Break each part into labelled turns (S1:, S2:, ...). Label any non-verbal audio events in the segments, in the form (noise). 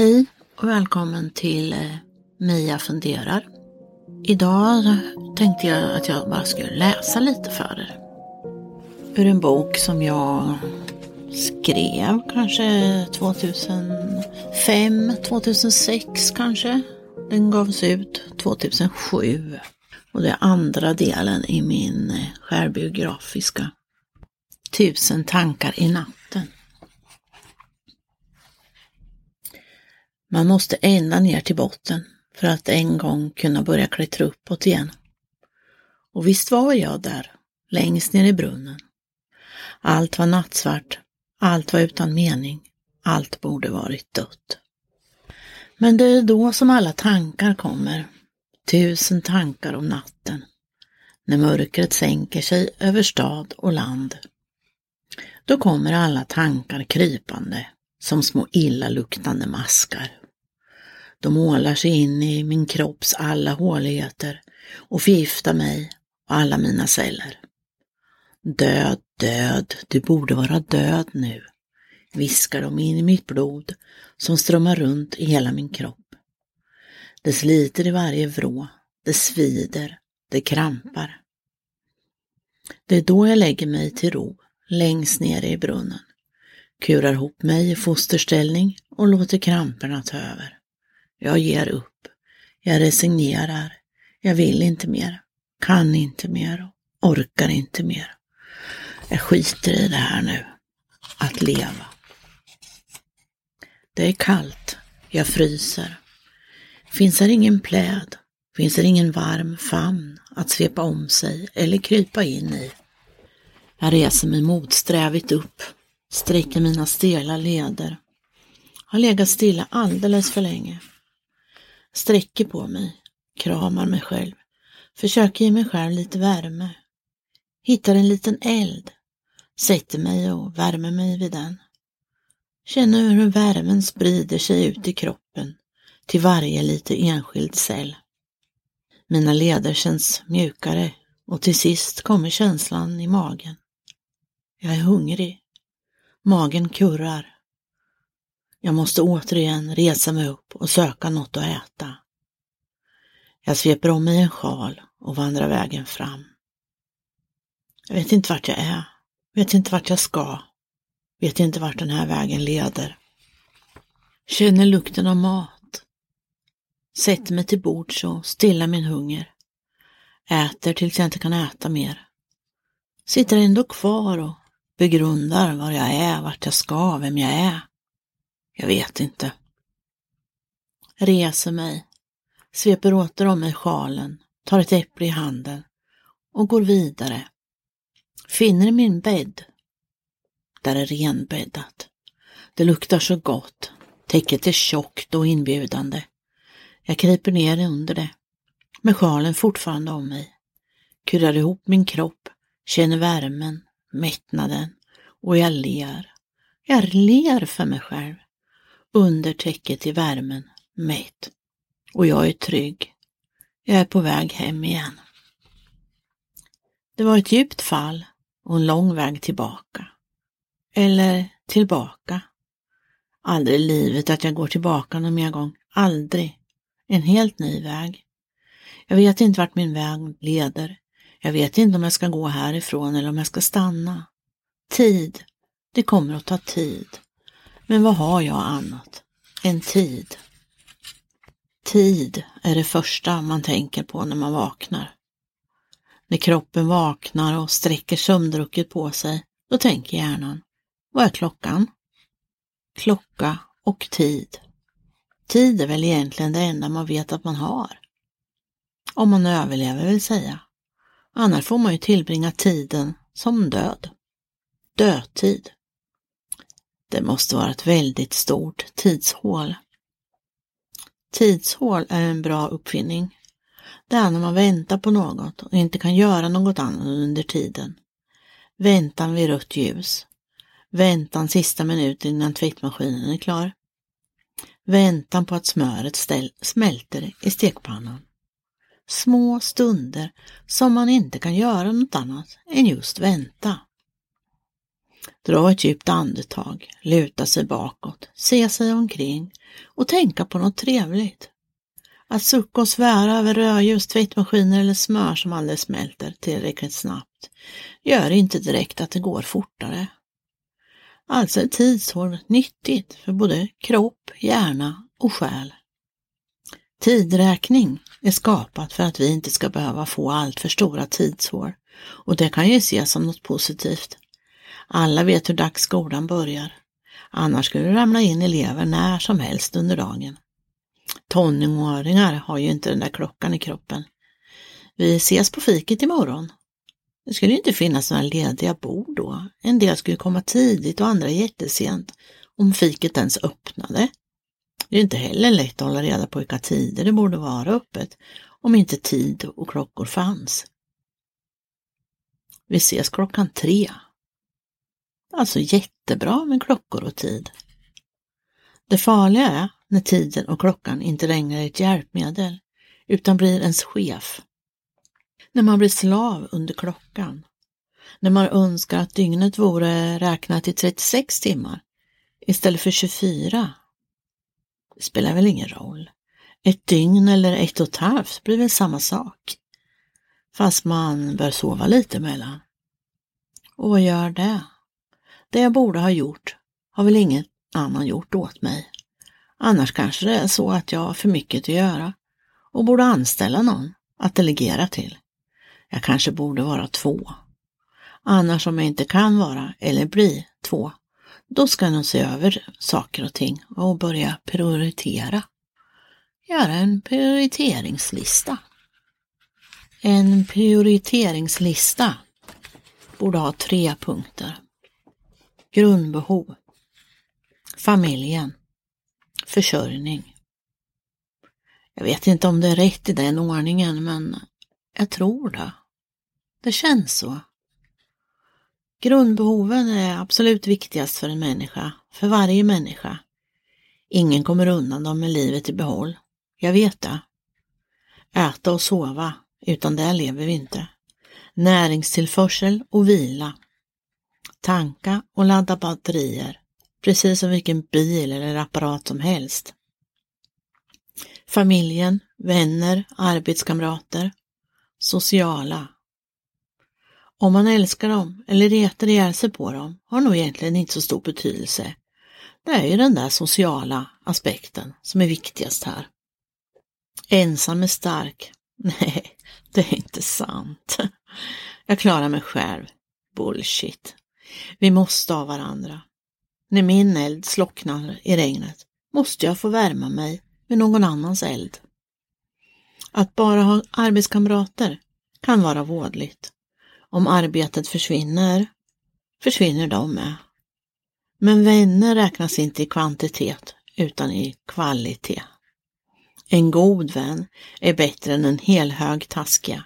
S1: Hej och välkommen till eh, Mia funderar. Idag tänkte jag att jag bara skulle läsa lite för er. Ur en bok som jag skrev kanske 2005, 2006 kanske. Den gavs ut 2007 och det är andra delen i min eh, självbiografiska. Tusen tankar i natten. Man måste ända ner till botten för att en gång kunna börja klättra uppåt igen. Och visst var jag där, längst ner i brunnen. Allt var nattsvart, allt var utan mening, allt borde varit dött. Men det är då som alla tankar kommer, tusen tankar om natten, när mörkret sänker sig över stad och land. Då kommer alla tankar krypande som små illaluktande maskar. De målar sig in i min kropps alla håligheter och förgiftar mig och alla mina celler. Död, död, du borde vara död nu, viskar de in i mitt blod som strömmar runt i hela min kropp. Det sliter i varje vrå, det svider, det krampar. Det är då jag lägger mig till ro, längst nere i brunnen, kurar ihop mig i fosterställning och låter kramperna ta över. Jag ger upp. Jag resignerar. Jag vill inte mer. Kan inte mer. Orkar inte mer. Jag skiter i det här nu. Att leva. Det är kallt. Jag fryser. Finns här ingen pläd? Finns det ingen varm famn att svepa om sig eller krypa in i? Jag reser mig motsträvigt upp, sträcker mina stela leder. Har legat stilla alldeles för länge sträcker på mig, kramar mig själv, försöker ge mig själv lite värme. Hittar en liten eld, sätter mig och värmer mig vid den. Känner hur värmen sprider sig ut i kroppen till varje lite enskild cell. Mina leder känns mjukare och till sist kommer känslan i magen. Jag är hungrig. Magen kurrar. Jag måste återigen resa mig upp och söka något att äta. Jag sveper om mig en sjal och vandrar vägen fram. Jag vet inte vart jag är, vet inte vart jag ska, vet inte vart den här vägen leder. Känner lukten av mat. Sätter mig till bords och stillar min hunger. Äter tills jag inte kan äta mer. Sitter ändå kvar och begrundar var jag är, vart jag ska, vem jag är. Jag vet inte. Reser mig, sveper åter om mig sjalen, tar ett äpple i handen och går vidare. Finner min bädd. Där är renbäddat. Det luktar så gott. Täcket är tjockt och inbjudande. Jag kryper ner under det, med sjalen fortfarande om mig. Kurar ihop min kropp, känner värmen, mättnaden och jag ler. Jag ler för mig själv under täcket i värmen, mätt. Och jag är trygg. Jag är på väg hem igen. Det var ett djupt fall och en lång väg tillbaka. Eller tillbaka. Aldrig i livet att jag går tillbaka någon mer gång. Aldrig. En helt ny väg. Jag vet inte vart min väg leder. Jag vet inte om jag ska gå härifrån eller om jag ska stanna. Tid. Det kommer att ta tid. Men vad har jag annat än tid? Tid är det första man tänker på när man vaknar. När kroppen vaknar och sträcker sömndrucket på sig, då tänker hjärnan, vad är klockan? Klocka och tid. Tid är väl egentligen det enda man vet att man har. Om man överlever vill säga. Annars får man ju tillbringa tiden som död. Dödtid. Det måste vara ett väldigt stort tidshål. Tidshål är en bra uppfinning. Det är när man väntar på något och inte kan göra något annat under tiden. Väntan vid rött ljus. Väntan sista minuten innan tvättmaskinen är klar. Väntan på att smöret ställ, smälter i stekpannan. Små stunder som man inte kan göra något annat än just vänta. Dra ett djupt andetag, luta sig bakåt, se sig omkring och tänka på något trevligt. Att sucka och svära över rödljus, tvättmaskiner eller smör som aldrig smälter tillräckligt snabbt gör inte direkt att det går fortare. Alltså är tidshål nyttigt för både kropp, hjärna och själ. Tidräkning är skapat för att vi inte ska behöva få allt för stora tidshår och det kan ju ses som något positivt. Alla vet hur dags skolan börjar. Annars skulle det ramla in elever när som helst under dagen. Tonåringar har ju inte den där klockan i kroppen. Vi ses på fiket imorgon. Det skulle inte finnas några lediga bord då. En del skulle komma tidigt och andra jättesent, om fiket ens öppnade. Det är inte heller lätt att hålla reda på vilka tider det borde vara öppet, om inte tid och klockor fanns. Vi ses klockan tre. Alltså jättebra med klockor och tid. Det farliga är när tiden och klockan inte längre är ett hjälpmedel utan blir ens chef. När man blir slav under klockan. När man önskar att dygnet vore räknat i 36 timmar istället för 24. Det spelar väl ingen roll. Ett dygn eller ett och ett halvt blir väl samma sak. Fast man bör sova lite emellan. Och vad gör det? Det jag borde ha gjort har väl ingen annan gjort åt mig. Annars kanske det är så att jag har för mycket att göra och borde anställa någon att delegera till. Jag kanske borde vara två. Annars om jag inte kan vara eller bli två, då ska jag nog se över saker och ting och börja prioritera. Göra en prioriteringslista. En prioriteringslista borde ha tre punkter. Grundbehov. Familjen försörjning. Jag vet inte om det är rätt i den ordningen, men jag tror det. Det känns så. Grundbehoven är absolut viktigast för en människa, för varje människa. Ingen kommer undan dem med livet i behåll. Jag vet det. Äta och sova, utan det lever vi inte. Näringstillförsel och vila. Tanka och ladda batterier precis som vilken bil eller apparat som helst. Familjen, vänner, arbetskamrater, sociala. Om man älskar dem eller retar ihjäl sig på dem har nog egentligen inte så stor betydelse. Det är ju den där sociala aspekten som är viktigast här. Ensam är stark. (laughs) Nej, det är inte sant. Jag klarar mig själv. Bullshit. Vi måste ha varandra. När min eld slocknar i regnet måste jag få värma mig med någon annans eld. Att bara ha arbetskamrater kan vara vådligt. Om arbetet försvinner, försvinner de med. Men vänner räknas inte i kvantitet utan i kvalitet. En god vän är bättre än en helhög taskiga.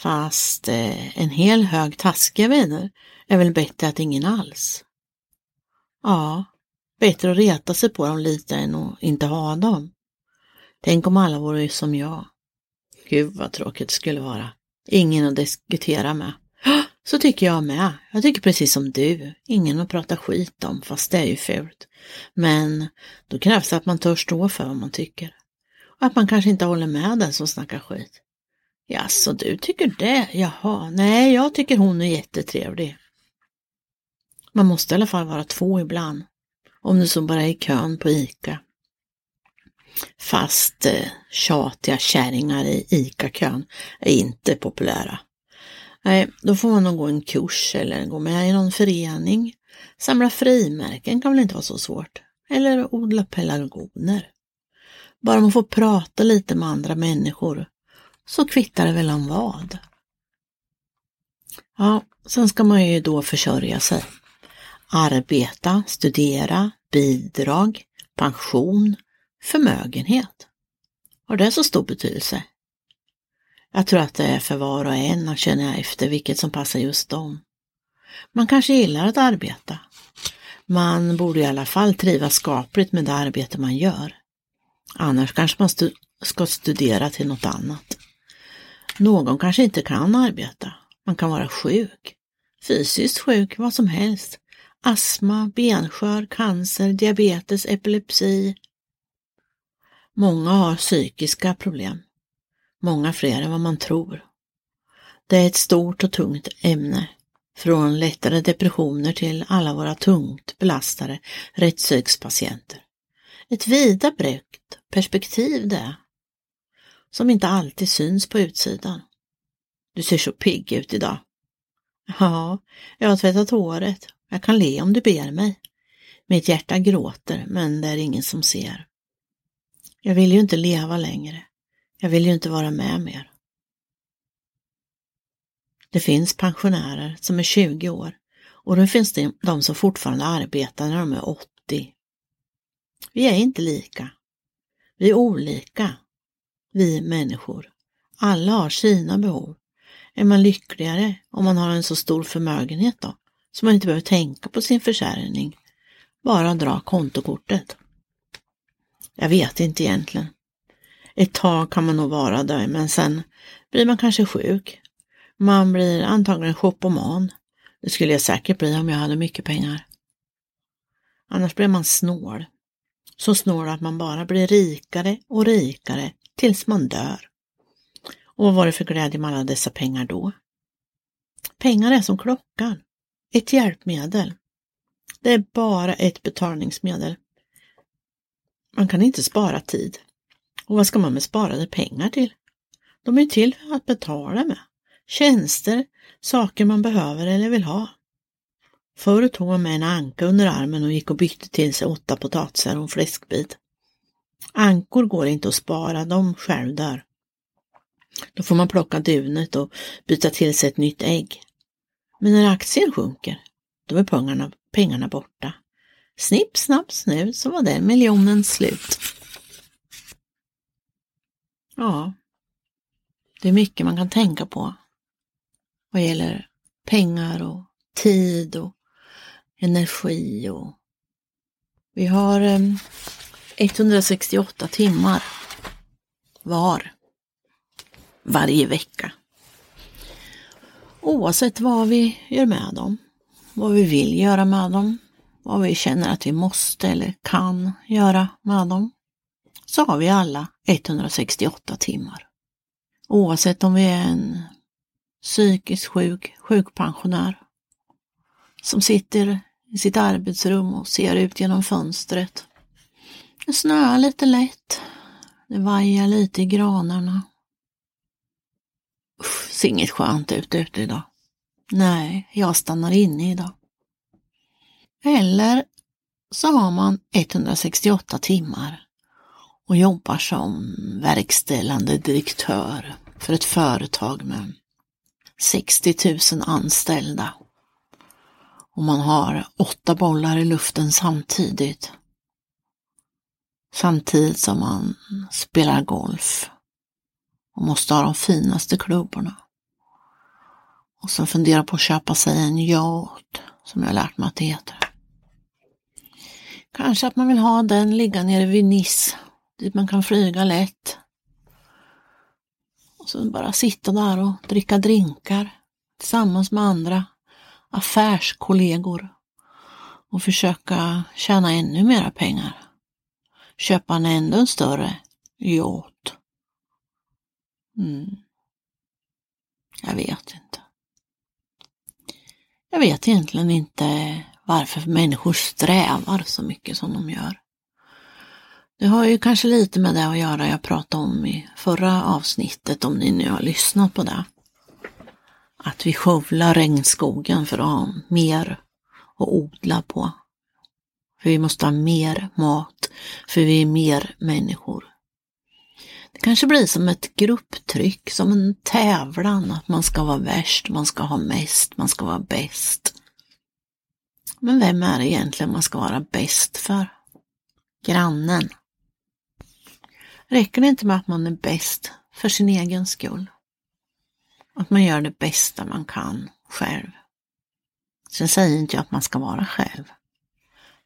S1: Fast eh, en hel hög taskiga vänner är väl bättre att ingen alls. Ja, bättre att reta sig på dem lite än att inte ha dem. Tänk om alla vore som jag. Gud vad tråkigt det skulle vara. Ingen att diskutera med. (gasps) Så tycker jag med. Jag tycker precis som du. Ingen att prata skit om, fast det är ju fult. Men då krävs det att man törs stå för vad man tycker. Och att man kanske inte håller med den som snackar skit. Ja, så du tycker det? Jaha, nej, jag tycker hon är jättetrevlig. Man måste i alla fall vara två ibland. Om det så bara är i kön på ICA. Fast eh, tjatiga kärringar i ICA-kön är inte populära. Nej, då får man nog gå en kurs eller gå med i någon förening. Samla frimärken kan väl inte vara så svårt. Eller odla pelargoner. Bara man får prata lite med andra människor så kvittar det väl om vad. Ja, sen ska man ju då försörja sig arbeta, studera, bidrag, pension, förmögenhet. Har det så stor betydelse? Jag tror att det är för var och en att känna efter vilket som passar just dem. Man kanske gillar att arbeta. Man borde i alla fall trivas skapligt med det arbete man gör. Annars kanske man stu ska studera till något annat. Någon kanske inte kan arbeta. Man kan vara sjuk. fysiskt sjuk, vad som helst. Astma, benskör, cancer, diabetes, epilepsi. Många har psykiska problem. Många fler än vad man tror. Det är ett stort och tungt ämne. Från lättare depressioner till alla våra tungt belastade rättspsykspatienter. Ett vida brett perspektiv det, som inte alltid syns på utsidan. Du ser så pigg ut idag. Ja, jag har tvättat håret. Jag kan le om du ber mig. Mitt hjärta gråter, men det är ingen som ser. Jag vill ju inte leva längre. Jag vill ju inte vara med mer. Det finns pensionärer som är 20 år och det finns det de som fortfarande arbetar när de är 80. Vi är inte lika. Vi är olika. Vi människor. Alla har sina behov. Är man lyckligare om man har en så stor förmögenhet då? Så man inte behöver tänka på sin försäljning? Bara dra kontokortet. Jag vet inte egentligen. Ett tag kan man nog vara där, men sen blir man kanske sjuk. Man blir antagligen shopoman. Det skulle jag säkert bli om jag hade mycket pengar. Annars blir man snål. Så snål att man bara blir rikare och rikare tills man dör. Och vad var det för glädje med alla dessa pengar då? Pengar är som klockan. Ett hjälpmedel. Det är bara ett betalningsmedel. Man kan inte spara tid. Och vad ska man med sparade pengar till? De är till för att betala med. Tjänster, saker man behöver eller vill ha. Förr tog man med en anka under armen och gick och bytte till sig åtta potatisar och en fläskbit. Ankor går inte att spara, de självdör. Då får man plocka dunet och byta till sig ett nytt ägg. Men när aktien sjunker, då är pengarna, pengarna borta. Snipp, snapp, snut så var den miljonen slut. Ja, det är mycket man kan tänka på vad gäller pengar och tid och energi och vi har ehm, 168 timmar var varje vecka. Oavsett vad vi gör med dem, vad vi vill göra med dem, vad vi känner att vi måste eller kan göra med dem, så har vi alla 168 timmar. Oavsett om vi är en psykiskt sjuk sjukpensionär som sitter i sitt arbetsrum och ser ut genom fönstret. Det snöar lite lätt. Det vajar lite i granarna. Usch, ser inget skönt ut ute idag. Nej, jag stannar inne idag. Eller så har man 168 timmar och jobbar som verkställande direktör för ett företag med 60 000 anställda. Och man har åtta bollar i luften samtidigt. Samtidigt som man spelar golf och måste ha de finaste klubborna. Och sen funderar på att köpa sig en yacht, som jag lärt mig att det heter. Kanske att man vill ha den ligga nere vid Nice, dit man kan flyga lätt. Och sen bara sitta där och dricka drinkar tillsammans med andra affärskollegor och försöka tjäna ännu mera pengar. Köpa en ännu större yacht. Mm. Jag vet inte. Jag vet egentligen inte varför människor strävar så mycket som de gör. Det har ju kanske lite med det att göra jag pratade om i förra avsnittet, om ni nu har lyssnat på det. Att vi skövlar regnskogen för att ha mer att odla på. För vi måste ha mer mat, för vi är mer människor. Det kanske blir som ett grupptryck, som en tävlan, att man ska vara värst, man ska ha mest, man ska vara bäst. Men vem är det egentligen man ska vara bäst för? Grannen. Räcker det inte med att man är bäst för sin egen skull? Att man gör det bästa man kan själv. Sen säger inte jag att man ska vara själv.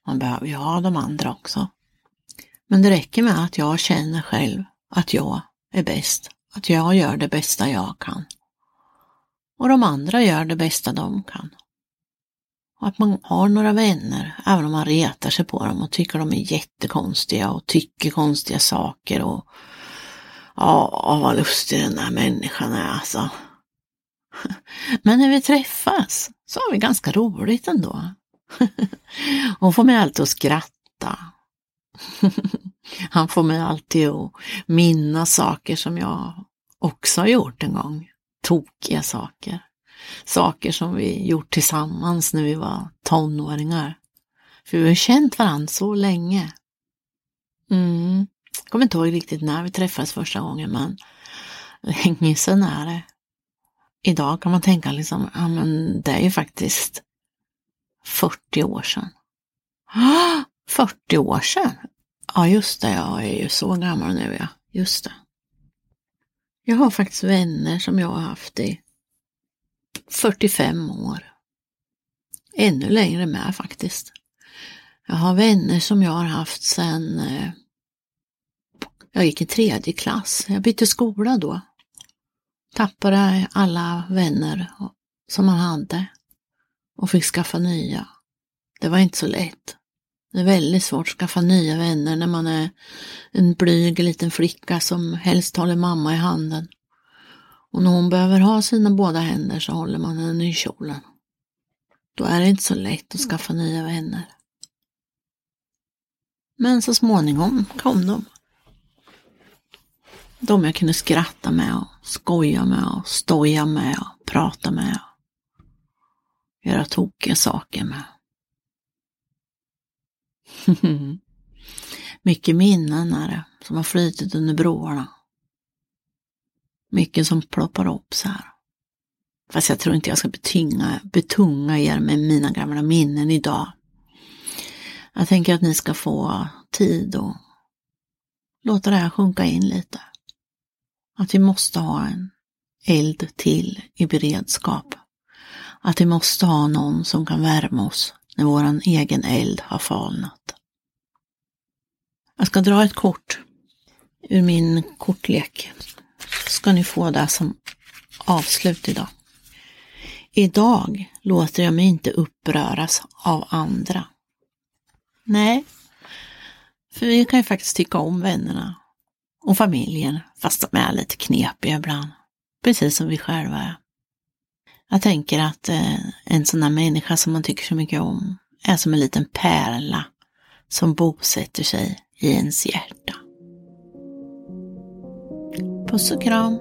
S1: Man behöver ju ha de andra också. Men det räcker med att jag känner själv att jag är bäst, att jag gör det bästa jag kan. Och de andra gör det bästa de kan. att man har några vänner, även om man retar sig på dem och tycker de är jättekonstiga och tycker konstiga saker och ja, vad lustig den där människan är alltså. (laughs) Men när vi träffas så har vi ganska roligt ändå. (laughs) Hon får mig alltid att skratta. Han får mig alltid att minnas saker som jag också har gjort en gång. Tokiga saker. Saker som vi gjort tillsammans när vi var tonåringar. För vi har känt varandra så länge. Mm. Jag kommer inte ihåg riktigt när vi träffades första gången men länge sedan är det. Idag kan man tänka liksom, ja men det är ju faktiskt 40 år sedan. 40 år sedan? Ja just det, jag är ju så gammal nu ja. Just det. Jag har faktiskt vänner som jag har haft i 45 år. Ännu längre med faktiskt. Jag har vänner som jag har haft sedan eh, jag gick i tredje klass. Jag bytte skola då. Tappade alla vänner som man hade och fick skaffa nya. Det var inte så lätt. Det är väldigt svårt att skaffa nya vänner när man är en blyg liten flicka som helst håller mamma i handen. Och när hon behöver ha sina båda händer så håller man henne i kjolen. Då är det inte så lätt att skaffa nya vänner. Men så småningom kom de. De jag kunde skratta med och skoja med och stoja med och prata med och göra tokiga saker med. (laughs) Mycket minnen är det som har flytit under broarna. Mycket som ploppar upp så här. Fast jag tror inte jag ska betunga, betunga er med mina gamla minnen idag. Jag tänker att ni ska få tid och låta det här sjunka in lite. Att vi måste ha en eld till i beredskap. Att vi måste ha någon som kan värma oss när våran egen eld har falnat. Jag ska dra ett kort ur min kortlek. Ska ni få det som avslut idag. Idag låter jag mig inte uppröras av andra. Nej, för vi kan ju faktiskt tycka om vännerna och familjen, fast de är lite knepiga ibland. Precis som vi själva är. Jag tänker att eh, en sån här människa som man tycker så mycket om är som en liten pärla som bosätter sig i ens hjärta. Puss och kram!